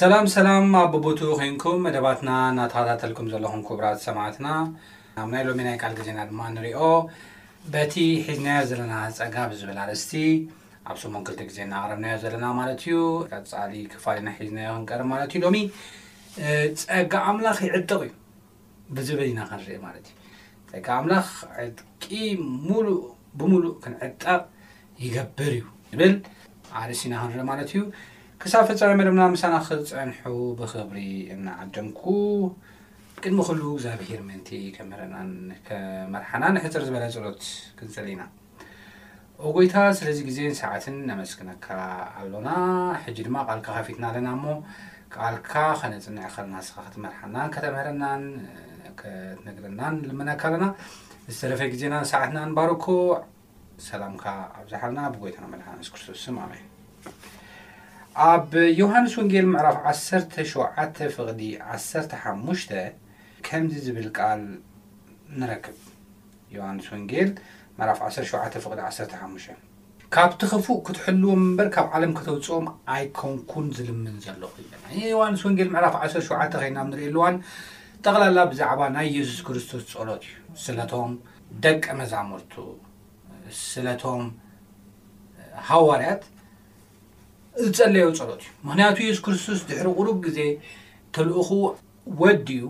ሰላም ሰላም ኣብ ቡቡቱኡ ኮንኩም መደባትና ናተኻታተልኩም ዘለኹም ኩቡራት ሰማዕትና ኣብ ናይ ሎሚ ናይ ቃል ግዜና ድማ ንሪኦ በቲ ሒዝናዮ ዘለና ጸጋ ብዝብል ኣርእስቲ ኣብ ሰሙን ክልተ ግዜ እናቕረብናዮ ዘለና ማለት እዩ ቀጻሊ ክፋል ኢና ሒዝናዮ ክንቀርብ ማለት እዩ ሎሚ ጸጋ ኣምላኽ ይዕጥቕ እዩ ብዝብል ኢና ክንርኢ ማለት እዩ። ጸጋ ኣምላኽ ዕጥቂ ሙሉእ ብሙሉእ ክንዕጠቕ ይገብር እዩ ዝብል ኣርእስቲ ኢና ክንርኢ ማለት እዩ። ክሳብ ፍጻሜ መደብና ምሳና ክትጸንሑ ብኽብሪ እናዓደምኩ ቅድሚ ኩሉ እግዚኣብሄር ምእንቲ ከምህረናን ከመርሓናን ሕጽር ዝበለ ጸሎት ክንጽሊ ኢና። ኦ ጎይታ ስለዚ ግዜን ሰዓትን ነመስግነካ ኣሎና ሕጂ ድማ ቃልካ ከፊትና ኣለና እሞ ቃልካ ከነጽንዕ ከለና ንስኻ ክትመርሓናን ከተምህረናን ክትነግረናን ንልምነካ ኣለና ዝተረፈ ግዜናን ሰዓትናን ባርኮ ሰላምካ ኣብዝሓልና ብጎይታና መድሓና የሱስ ክርስቶስ ስም ኣሜን ኣብ ዮሃንስ ወንጌል ምዕራፍ 17 ፍቕዲ 15 ከምዚ ዝብል ቃል ንረክብ ዮሃንስ ወንጌል ምዕራፍ ዓሰርተ ሸውዓተ ፍቕዲ ዓሰርተ ሓሙሽተ ካብቲ ክፉእ ክትሕልዎም እምበር ካብ ዓለም ከተውፅኦም ኣይኮንኩን ዝልምን ዘለኹ ይለና ዮሃንስ ወንጌል ምዕራፍ ዓሰርተ ሸውዓተ ከይና ንሪእሉ እዋን ጠቕላላ ብዛዕባ ናይ የሱስ ክርስቶስ ጸሎት እዩ ስለቶም ደቀ መዛሙርቱ ስለቶም ሃዋርያት ዝጸለዮ ጸሎት እዩ ምክንያቱ የሱስ ክርስቶስ ድሕሪ ቁሩብ ግዜ ተልእኹ ወዲኡ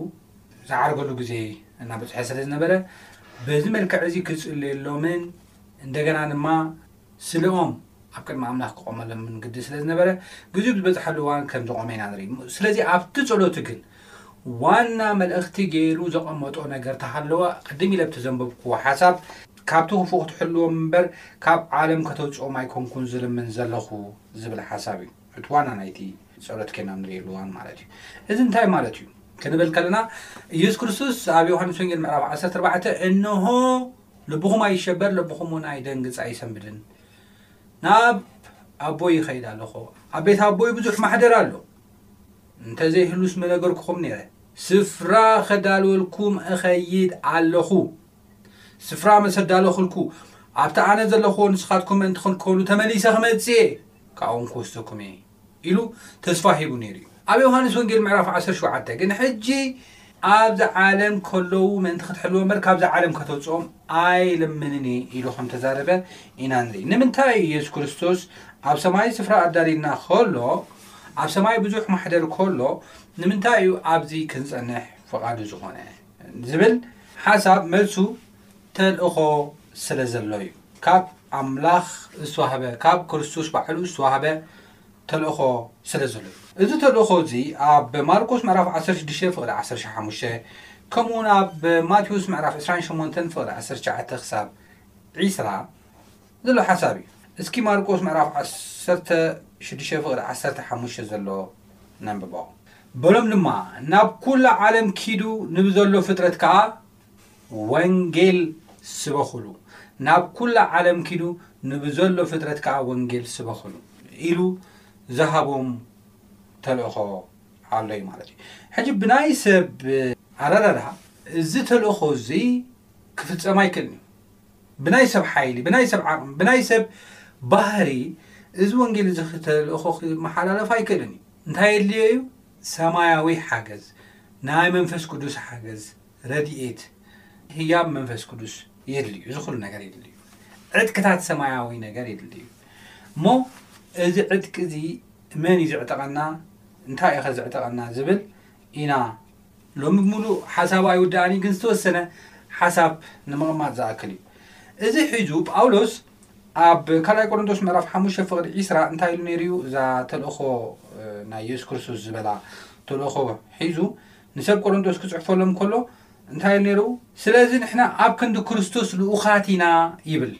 ዝዓርገሉ ግዜ እናበጽሐ ስለ ዝነበረ፣ በዚ መልክዕ እዚ ክጽልየሎምን እንደገና ድማ ስለኦም ኣብ ቅድሚ ኣምላኽ ክቖመሎምን ግድን ስለ ዝነበረ፣ ግዜኡ ኣብ ዝበጽሓሉ እዋን ከም ዝቖመ ኢና ንርኢ። ስለዚ ኣብቲ ጸሎቱ ግን ዋና መልእኽቲ ገይሩ ዘቐመጦ ነገር ተሃለወ፣ ቅድም ኢለ ኣብቲ ዘንበብክዎ ሓሳብ፣ ካብቲ ክፉእ ክትሕልዎም እምበር ካብ ዓለም ከተውጽኦም ኣይኮንኩን ዝልምን ዘለኹ ዝብል ሓሳብ እዩ። እቲ ዋና ናይቲ ጸሎት ኴንና ንርእየሉ እዋን ማለት እዩ። እዚ እንታይ ማለት እዩ ክንብል ከለና፣ ኢየሱስ ክርስቶስ ኣብ ዮሃንስ ወንጌል ምዕራፍ ዓሰርተ ኣርባዕተ እንሆ ልብኹም ኣይሸበር፣ ልብኹም እውን ኣይደንግጽ ኣይሰንብድን፣ ናብ ኣቦይ ይኸይድ ኣለኹ፣ ኣብ ቤት ኣቦይ ብዙሕ ማሕደር ኣሎ፣ እንተዘይህሉስ ምነገርኩኹም ነይረ፣ ስፍራ ኸዳልወልኩም እኸይድ ኣለኹ። ስፍራ ምስ ኣዳለኹልኩ፣ ኣብቲ ኣነ ዘለኹዎ ንስኻትኩም ምእንቲ ኽልከሉ ተመሊሰ ኽመጽእ እየ፣ ካብኦም ክወስደኩም እየ ኢሉ ተስፋ ሂቡ ነይሩ እዩ። ኣብ ዮሃንስ ወንጌል ምዕራፍ ዓሰርተ ሸውዓተ ግን ሕጂ ኣብዚ ዓለም ከለዉ ምእንቲ ክትሕልዎም እምበር ካብዚ ዓለም ከተውጽኦም ኣይልምንን እየ ኢሉ ከም ተዛረበ ኢና ንርኢ። ንምንታይ እዩ የሱስ ክርስቶስ ኣብ ሰማይ ስፍራ ኣዳልዩልና ከሎ ኣብ ሰማይ ብዙሕ ማሕደር ከሎ ንምንታይ እዩ ኣብዚ ክንጸንሕ ፍቓዱ ዝኾነ? ዝብል ሓሳብ መልሱ ተልእኾ ስለ ዘሎ እዩ። ካብ ኣምላኽ ዝተዋህበ፣ ካብ ክርስቶስ ባዕሉ ዝተዋህበ ተልእኾ ስለ ዘሎ እዩ። እዚ ተልእኾ እዚ ኣብ ማርቆስ ምዕራፍ ዓሰርተ ሽዱሽተ ፍቕዲ ዓሰርተ ሓሙሽተ ከምኡውን ኣብ ማቴዎስ ምዕራፍ ዕስራን ሸሞንተን ፍቕዲ ዓሰርተ ትሽዓተ ክሳብ ዒስራ ዘሎ ሓሳብ እዩ እስኪ ማርቆስ ምዕራፍ ዓሰርተ ሽዱሽተ ፍቅዲ ዓሰርተ ሓሙሽተ ዘሎ ነንብቦ። በሎም ድማ ናብ ኩላ ዓለም ኪዱ ንብዘሎ ፍጥረት ከኣ ወንጌል ስበኹሉ ናብ ኩላ ዓለም ኪዱ ንብዘሎ ፍጥረት ከኣ ወንጌል ስበኹሉ ኢሉ ዝሃቦም ተልእኾ ኣሎ እዩ ማለት እዩ ሕጂ ብናይ ሰብ ኣረዳድሃ እዚ ተልእኾ እዚ ክፍጸም ኣይክእልን እዩ ብናይ ሰብ ሓይሊ፣ ብናይ ሰብ ዓቕሚ፣ ብናይ ሰብ ባህሪ እዚ ወንጌል እዚ ተልእኾ ክመሓላለፍ ኣይክእልን እዩ። እንታይ የድልዮ እዩ? ሰማያዊ ሓገዝ፣ ናይ መንፈስ ቅዱስ ሓገዝ፣ ረድኤት፣ ህያብ መንፈስ ቅዱስ የድልዩ። እዚ ኩሉ ነገር የድልዩ። ዕጥቅታት ሰማያዊ ነገር የድልዩ እሞ እዚ ዕጥቂ እዚ መን እዩ ዝዕጠቐና እንታይ ኢኸ ዝዕጠቐና ዝብል ኢና ሎሚ ብምሉእ ሓሳቡ ኣይውዳእን እዩ፣ ግን ዝተወሰነ ሓሳብ ንምቕማጥ ዝኣክል እዩ። እዚ ሒዙ ጳውሎስ ኣብ ካልኣይ ቆሮንቶስ ምዕራፍ ሓሙሽተ ፍቕዲ ዒስራ እንታይ ኢሉ ነይሩ እዩ? እዛ ተልእኾ ናይ የሱስ ክርስቶስ ዝበላ ተልእኾ ሒዙ ንሰብ ቆሮንቶስ ክጽሕፈሎም ከሎ እንታይ ኢሉ ነይሩ? ስለዚ ንሕና ኣብ ክንዲ ክርስቶስ ልኡኻት ኢና ይብል።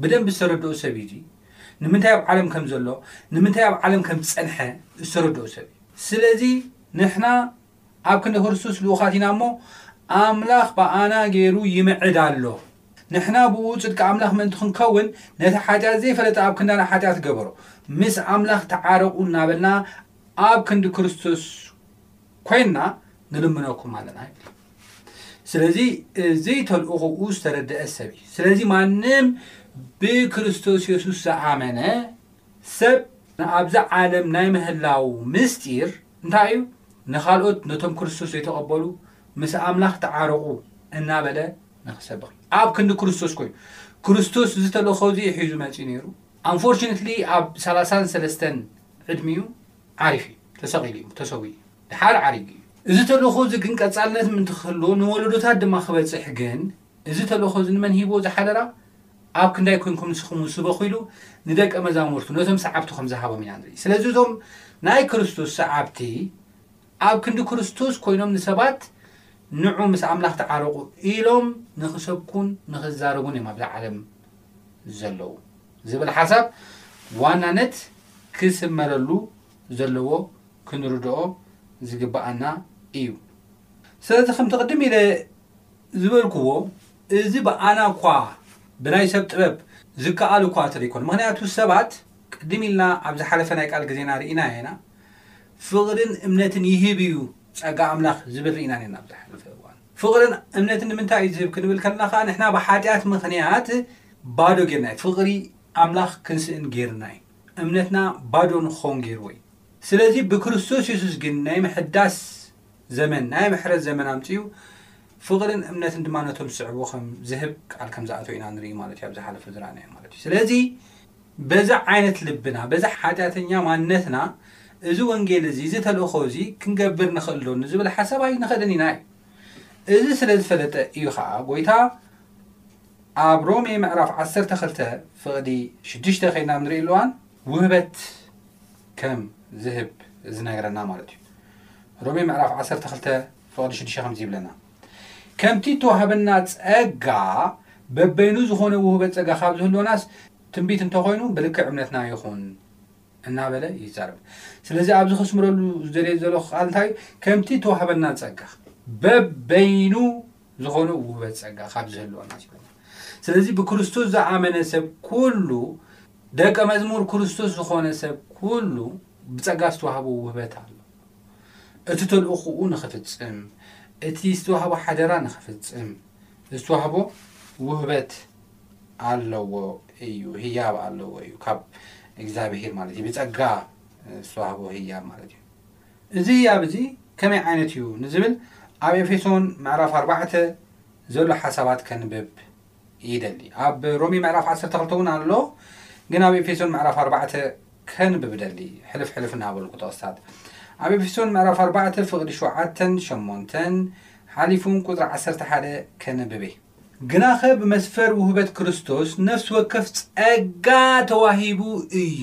ብደንቢ ዝተረድኦ ሰብ እዩ እዚ ንምንታይ ኣብ ዓለም ከም ዘሎ ንምንታይ ኣብ ዓለም ከም ዝጸንሐ ዝተረድኦ ሰብ እዩ። ስለዚ ንሕና ኣብ ክንዲ ክርስቶስ ልኡኻት ኢና እሞ ኣምላኽ ብኣና ገይሩ ይምዕድ ኣሎ። ንሕና ብእኡ ጽድቂ ኣምላኽ ምእንቲ ክንከውን ነቲ ሓጢኣት ዘይፈለጠ ኣብ ክንዳና ሓጢኣት ገበሮ። ምስ ኣምላኽ ተዓረቑ እናበልና ኣብ ክንዲ ክርስቶስ ኮይንና ንልምነኩም ኣለና ይብል ስለዚ እዚ ተልእኾኡ ዝተረድአ ሰብ እዩ ስለዚ ማንም ብክርስቶስ የሱስ ዝኣመነ ሰብ ንኣብዛ ዓለም ናይ ምህላው ምስጢር እንታይ እዩ ንኻልኦት ነቶም ክርስቶስ ዘይተቐበሉ ምስ ኣምላኽ ተዓረቑ እናበለ ንክሰብኽ ኣብ ክንዲ ክርስቶስ ኮይኑ ክርስቶስ እዚ ተልእኾ እዚ ሒዙ መፅኡ ነይሩ ኣንፎርችነትሊ ኣብ 33 ዕድሚኡ ዓሪፍ እዩ ተሰቒሉ እዩ ተሰዊኡ ደሓር ዓሪጉ እዩ። እዚ ተልእኾ እዚ ግን ቀጻልነት ምእንቲ ክህልዎ ንወለዶታት ድማ ክበጽሕ ግን እዚ ተልእኾ እዚ ንመን ሂብዎ እዚ ሓደራ ኣብ ክንዳይ ኮንኩም ንስኹም ውን ስበኹ ኢሉ ንደቀ መዛሙርቱ ነቶም ሰዓብቱ ከም ዝሃቦም ኢና ንርኢ። ስለዚ እዞም ናይ ክርስቶስ ሰዓብቲ ኣብ ክንዲ ክርስቶስ ኮይኖም ንሰባት ንዑ ምስ ኣምላኽ ተዓረቑ ኢሎም ንኽሰብኩን ንኽዛረቡን እዮም ኣብዛ ዓለም ዘለዉ ዝብል ሓሳብ ዋናነት ክስመረሉ ዘለዎ ክንርድኦ ዝግብኣና እዩ። ስለዚ ከምቲ ቅድም ኢለ ዝበልክዎ እዚ ብኣና እኳ ብናይ ሰብ ጥበብ ዝከኣል እኳ እንተዘይኮነ ምኽንያቱ ሰባት ቅድም ኢልና ኣብ ዝሓለፈ ናይ ቃል ግዜና ርኢናዮ ኢና ፍቕርን እምነትን ይህብ እዩ ጸጋ ኣምላኽ ዝብል ርኢና ኔርና ኣብ ዝሓለፈ እዋን ፍቕርን እምነትን ንምንታይ እዩ ዝህብ ክንብል ከለና ከኣ ንሕና ብሓጢኣት ምኽንያት ባዶ ጌርና እዩ ፍቕሪ ኣምላኽ ክንስእን ጌርና እዩ እምነትና ባዶ ንክኸውን ገይርዎ እዩ። ስለዚ ብክርስቶስ የሱስ ግን ናይ ምሕዳስ ዘመን፣ ናይ ምሕረት ዘመን ኣምጺኡ ፍቕርን እምነትን ድማ ነቶም ዝስዕብዎ ከም ዝህብ ቃል ከም ዝኣተወ ኢና ንርኢ ማለት እዩ፣ ኣብ ዝሓለፈ ዝረኣናዮ ማለት እዩ። ስለዚ በዚ ዓይነት ልብና፣ በዚ ሓጢኣተኛ ማንነትና እዚ ወንጌል እዚ፣ እዚ ተልእኾ እዚ ክንገብር ንኽእል ዶ ንዝብል ሓሳብ ኣይንኸድን ኢና እዩ። እዚ ስለ ዝፈለጠ እዩ ኸኣ ጐይታ ኣብ ሮሜ ምዕራፍ ዓሰርተ ክልተ ፍቕዲ ሽዱሽተ ከይድና ኣብ ንርእየሉ እዋን ውህበት ከም ዝህብ ዝነግረና ማለት እዩ ሮሜ ምዕራፍ ዓሰርተ ክልተ ፍቕዲ ሽዱሽተ ከምዚ ይብለና ከምቲ ተዋህበና ጸጋ በበይኑ ዝኾነ ውህበት ጸጋ ካብ ዝህልወናስ ትንቢት እንተኾይኑ ብልክዕ እምነትና ይኹን እናበለ ይዛረብ ስለዚ ኣብዚ ከስምረሉ ዝደልየ ዘለኹ ቃል እንታይ ከምቲ ተዋህበና ጸጋ በበይኑ ዝኾነ ውበት ጸጋ ካብ ዝህልወና ሲኮና ስለዚ ብክርስቶስ ዝኣመነ ሰብ ኩሉ ደቀ መዝሙር ክርስቶስ ዝኾነ ሰብ ኩሉ ብጸጋ ዝተዋህቦ ውህበት ኣሎ እቲ ተልእኹኡ ንኽፍጽም እቲ ዝተዋህቦ ሓደራ ንኽፍጽም ዝተዋህቦ ውህበት ኣለዎ እዩ ህያብ ኣለዎ እዩ ካብ እግዚኣብሄር ማለት እዩ ብጸጋ ዝተዋህቦ ህያብ ማለት እዩ እዚ ህያብ እዚ ከመይ ዓይነት እዩ ንዝብል ኣብ ኤፌሶን ምዕራፍ ኣርባዕተ ዘሎ ሓሳባት ከንብብ ይደሊ። ኣብ ሮሜ ምዕራፍ ዓሰርተ ክልተ እውን ኣሎ ግን ኣብ ኤፌሶን ምዕራፍ ኣርባዕተ ከንብብ እደሊ ሕልፍ ሕልፍ እናበልኩ ጥቕስታት ኣብ ኤፌሶን ምዕራፍ ኣርባዕተ ፍቕዲ ሸውዓተን ሸሞንተን ሓሊፉን ቁፅሪ ዓሰርተ ሓደ ከንብብ እየ። ግናኸ ብመስፈር ውህበት ክርስቶስ ነፍሲ ወከፍ ጸጋ ተዋሂቡ እዩ።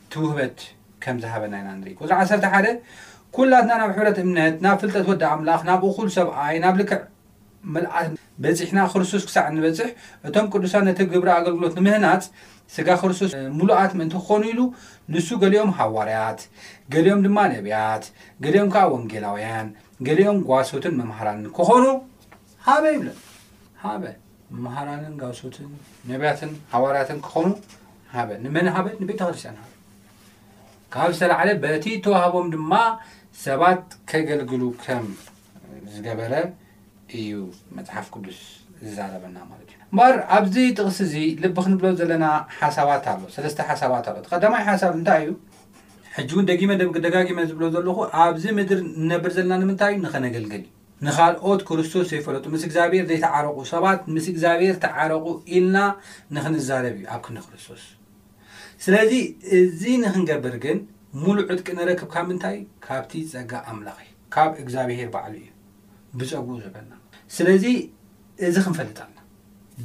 ትውህበት ከም ዝሃበና ኢና ንርኢ። ቁጽሪ ዓሰርተ ሓደ ኩላትና ናብ ሕብረት እምነት፣ ናብ ፍልጠት ወዲ ኣምላኽ፣ ናብ እኹል ሰብኣይ፣ ናብ ልክዕ ምልኣት በጺሕና ክርስቶስ ክሳዕ እንበጽሕ፣ እቶም ቅዱሳን ነቲ ግብሪ ኣገልግሎት ንምህናጽ ስጋ ክርስቶስ ምሉኣት ምእንቲ ክኾኑ ኢሉ፣ ንሱ ገሊኦም ሃዋርያት፣ ገሊኦም ድማ ነብያት፣ ገሊኦም ከኣ ወንጌላውያን፣ ገሊኦም ጓሶትን መምሃራንን ክኾኑ ሃበ ይብለና። ሃበ። መሃራንን ጋሶትን ነቢያትን ሃዋርያትን ክኾኑ ሃበ ንመን ሃበ ንቤተ ክርስቲያን ሃበ ካብ ዝተላዕለ በቲ ተዋህቦም ድማ ሰባት ከገልግሉ ከም ዝገበረ እዩ መፅሓፍ ቅዱስ ዝዛረበና ማለት እዩ እምበር ኣብዚ ጥቕሲ እዚ ልቢ ክንብሎ ዘለና ሓሳባት ኣሎ ሰለስተ ሓሳባት ኣሎ ቀዳማይ ሓሳብ እንታይ እዩ ሕጂ እውን ደጊመ ደጋጊመ ዝብሎ ዘለኹ ኣብዚ ምድር ንነብር ዘለና ንምንታይ እዩ ንኸነገልግል እዩ ንኻልኦት ክርስቶስ ዘይፈለጡ ምስ እግዚኣብሔር ዘይተዓረቑ ሰባት ምስ እግዚኣብሔር ተዓረቑ ኢልና ንኽንዛረብ እዩ ኣብ ክንዲ ክርስቶስ ስለዚ እዚ ንኽንገብር ግን ሙሉ ዕጥቂ ንረክብ ካብ ምንታይ እዩ ካብቲ ጸጋ ኣምላኽ እዩ ካብ እግዚኣብሔር ባዕሉ እዩ ብጸግኡ ዝበና ስለዚ እዚ ክንፈልጥ ኣለና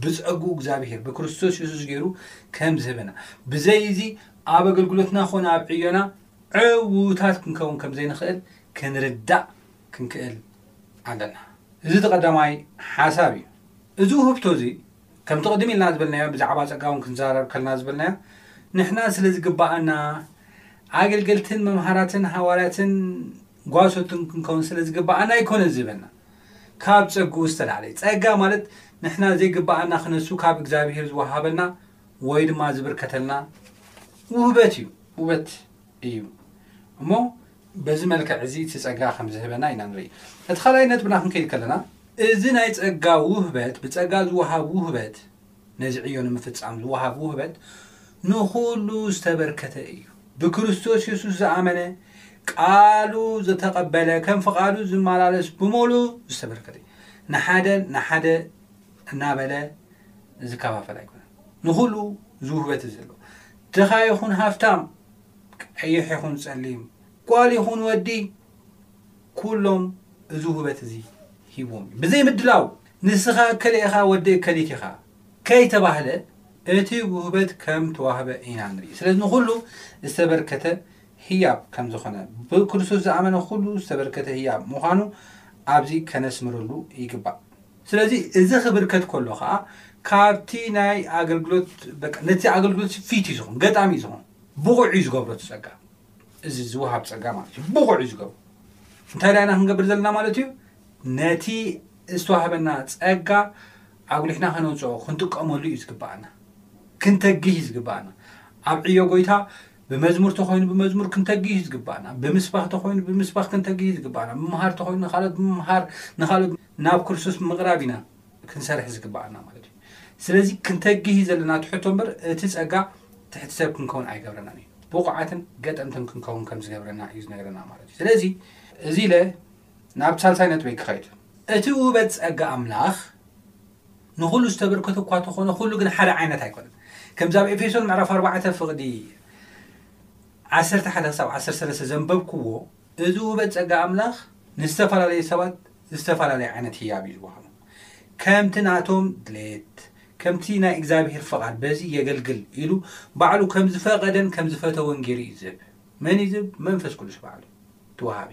ብጸግኡ እግዚኣብሔር ብክርስቶስ የሱስ ገይሩ ከም ዝህበና ብዘይ እዚ ኣብ ኣገልግሎትና ኮነ ኣብ ዕዮና ዕውታት ክንከውን ከም ዘይንኽእል ክንርዳእ ክንክእል ኣለና። እዚ እቲ ቀዳማይ ሓሳብ እዩ። እዚ ውህብቶ እዚ ከምቲ ቅድም ኢልና ዝበልናዮ ብዛዕባ ጸጋ እውን ክንዛረብ ከለና ዝበልናዮ ንሕና ስለ ዝግብኣና ኣገልገልትን መምሃራትን ሃዋርያትን ጓሶትን ክንከውን ስለ ዝግብኣና ኣይኮነን ዝህበና ካብ ጸግኡ ዝተላዕለ እዩ። ጸጋ ማለት ንሕና ዘይግብኣና ክነሱ ካብ እግዚኣብሄር ዝወሃበና ወይ ድማ ዝብርከተልና ውህበት እዩ። ውህበት እዩ እሞ በዚ መልክዕ እዚ እቲ ጸጋ ከም ዝህበና ኢና ንርኢ እቲ ካልኣይ ነጥብና ክንከይድ ከለና እዚ ናይ ጸጋ ውህበት ብጸጋ ዝወሃብ ውህበት ነዚ ዕዮ ንምፍጻም ዝወሃብ ውህበት ንኹሉ ዝተበርከተ እዩ ብክርስቶስ የሱስ ዝኣመነ ቃሉ ዝተቐበለ ከም ፍቓዱ ዝመላለስ ብሞሉ ዝተበርከተ እዩ ንሓደ ንሓደ እናበለ ዝከፋፈል ኣይኮነን ንኹሉ ዝውህበት ዘሎ ድኻ ይኹን ሃፍታም፣ ቀይሕ ይኹን ጸሊም፣ ጓል ይኹን ወዲ፣ ኩሎም እዚ ውህበት እዚ ሂብዎም እዩ። ብዘይ ምድላው ንስኻ እከለ ኢኻ ወዲ እከሊት ኢኻ ከይተባህለ እቲ ውህበት ከም ተዋህበ ኢና ንርኢ። ስለዚ ንኹሉ ዝተበርከተ ህያብ ከም ዝኾነ፣ ብክርስቶስ ዝኣመነ ኩሉ ዝተበርከተ ህያብ ምዃኑ ኣብዚ ከነስምረሉ ይግባእ። ስለዚ እዚ ክብርከት ከሎ ከኣ ካብቲ ናይ ኣገልግሎት በቃ ነቲ ኣገልግሎት ፊት እዩ ዝኹን ገጣሚ እዩ ዝኹን ብቑዕ እዩ ዝገብሮ እቲ ጸጋ እዚ ዝወሃብ ጸጋ ማለት እዩ ብቑዕ እዩ ዝገብሮ እንታይ ዳይና ክንገብር ዘለና ማለት እዩ ነቲ ዝተዋህበና ጸጋ ኣጉሊሕና ከነውፅኦ ክንጥቀመሉ እዩ ዝግባኣና ክንተግህ እዩ ዝግባኣና ኣብ ዕዮ ጎይታ ብመዝሙር ተኮይኑ ብመዝሙር ክንተግህ እዩ ዝግባኣና ብምስባክ ተኮይኑ ብምስባክ ክንተግህ እዩ ዝግባኣና ብምምሃር ተኮይኑ ንካልኦት ብምምሃር ንካልኦት ናብ ክርሱስ ምቕራብ ኢና ክንሰርሕ ዝግባኣና ማለት እዩ ስለዚ ክንተግህ ዘለና ትሕቶ እምበር እቲ ጸጋ ትሕቲ ሰብ ክንከውን ኣይገብረናን እዩ ብቑዓትን ገጠምትን ክንከውን ከም ዝገብረና እዩ ዝነግረና ማለት እዩ ስለዚ እዚ ኢለ ናብ ሳልሳይ ነጥበይ ክኸይድ እቲ ውበት ጸጋ ኣምላኽ ንኹሉ ዝተበርከተ እኳ ተኾነ ኩሉ ግን ሓደ ዓይነት ኣይኮነን ከምዚ ኣብ ኤፌሶን ምዕራፍ ኣርባዕተ ፍቕዲ ዓሰርተ ሓደ ክሳብ ዓሰርተ ሰለስተ ዘንበብክዎ እዚ ውህበት ጸጋ ኣምላኽ ንዝተፈላለዩ ሰባት ዝተፈላለየ ዓይነት ህያብ እዩ ዝወሃቦም። ከምቲ ናቶም ድሌት፣ ከምቲ ናይ እግዚኣብሄር ፍቓድ በዚ የገልግል ኢሉ ባዕሉ ከም ዝፈቐደን ከም ዝፈተወን ገይሩ እዩ ዝህብ። መን እዩ ዝህብ? መንፈስ ቅዱስ ባዕሉ እዩ እቲ ወሃቢ።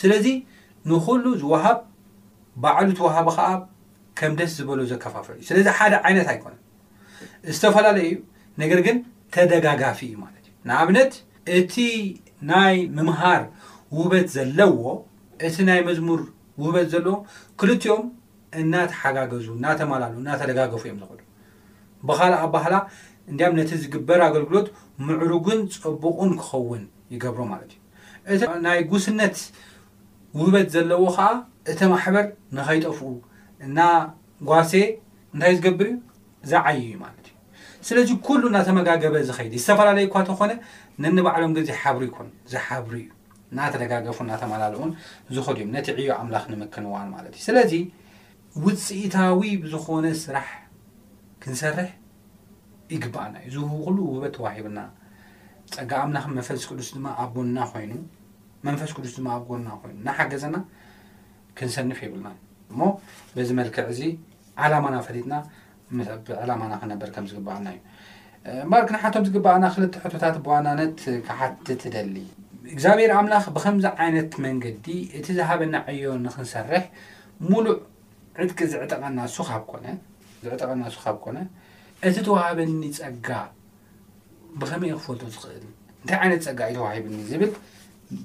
ስለዚ ንኹሉ ዝወሃብ ባዕሉ እቲ ወሃቢ ከኣ ከም ደስ ዝበሎ ዘከፋፍል እዩ። ስለዚ ሓደ ዓይነት ኣይኮነን። ዝተፈላለየ እዩ ነገር ግን ተደጋጋፊ እዩ ማለት እዩ ንኣብነት እቲ ናይ ምምሃር ውበት ዘለዎ እቲ ናይ መዝሙር ውበት ዘለዎ ክልቲኦም እናተሓጋገዙ እናተማላሉ እናተደጋገፉ እዮም ዝኸዱ ብኻልእ ኣባህላ እንዲያም ነቲ ዝግበር ኣገልግሎት ምዕሩግን ጸቡቑን ክኸውን ይገብሮ ማለት እዩ እቲ ናይ ጉስነት ውህበት ዘለዎ ከዓ እቲ ማሕበር ንኸይጠፍኡ እና ጓርሴ እንታይ ዝገብር እዩ ዝዓዩ እዩ ማለት እዩ ስለዚ ኩሉ እናተመጋገበ ዝኸይድ እዩ ዝተፈላለዩ እኳ ተኾነ ነንባዕሎም ግን ዝሓብሩ ይኮኑ ዝሓብሩ እዩ እናተደጋገፉ እናተመላለኡን ዝኸዱ እዮም ነቲ ዕዮ ኣምላኽ ንምክንዋን ማለት እዩ ስለዚ ውፅኢታዊ ብዝኾነ ስራሕ ክንሰርሕ ይግባኣና እዩ እዚ ኩሉ ውህበት ተዋሂብና ፀጋ ኣምላኽ መንፈስ ቅዱስ ድማ ኣብ ጎንና ኮይኑ መንፈስ ቅዱስ ድማ ኣብ ጎንና ኮይኑ እናሓገዘና ክንሰንፍ የብልናን እሞ በዚ መልክዕ እዚ ዓላማና ፈሊጥና ኣብ ዕላማና ክነበር ከም ዝግባኣና እዩ እምበር ክንሓቶም ዝግባኣና ክልተ ሕቶታት ብዋናነት ክሓትት ትደሊ እግዚኣብሔር ኣምላኽ ብከምዚ ዓይነት መንገዲ እቲ ዝሃበና ዕዮ ንክንሰርሕ ሙሉእ ዕጥቂ ዝዕጠቐና እሱ ካብ ኮነ ዝዕጠቐና እሱ ካብ ኮነ እቲ ተዋሃበኒ ጸጋ ብኸመይ እየ ክፈልጦ ዝኽእል እንታይ ዓይነት ጸጋ እዩ ተዋሂብኒ ዝብል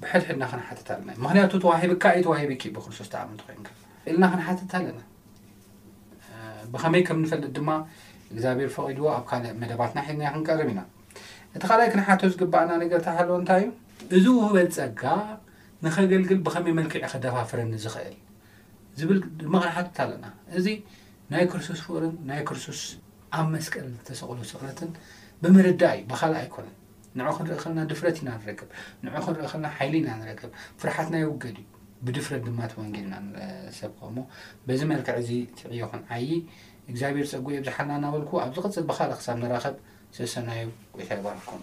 ብሕድሕድና ክንሓትት ኣለና ምክንያቱ ተዋሂብካ እዩ ተዋሂብኪ ብክርስቶስ ተኣምንቲ ኮይንካ ኢልና ክንሓትት ኣለና ብኸመይ ከም ንፈልጥ ድማ እግዚኣብሔር ፈቒድዎ ኣብ ካልእ መደባትና ሒድና ክንቀርብ ኢና እቲ ካልኣይ ክንሓቶ ዝግባኣና ነገር ተሃለዎ እንታይ እዩ እዚ ውህበት ጸጋ ንኸገልግል ብኸመይ መልክዕ ከደፋፍረኒ ዝኽእል ዝብል ድማ ክንሓትት ኣለና እዚ ናይ ክርስቶስ ፍቕርን ናይ ክርስቶስ ኣብ መስቀል ዝተሰቕሎ ስቕለትን ብምርዳእ እዩ፣ ብኻልእ ኣይኮነን። ንዑ ክንርኢ ከለና ድፍረት ኢና ንረክብ፣ ንዑ ክንርኢ ከለና ሓይሊ ኢና ንረክብ፣ ፍርሓትና ይውገድ እዩ። ብድፍረት ድማ እቲ ወንጌል ኢና ንሰብኮ እሞ በዚ መልክዕ እዚ ትዕዮ ክንዓዪ እግዚኣብሔር ጸግኡ የብዝሓልና እናበልኩ ኣብ ዝቕጽል ብኻልእ ክሳብ ንራኸብ ሰሰናዩ ጐይታ ይባርኽኩም።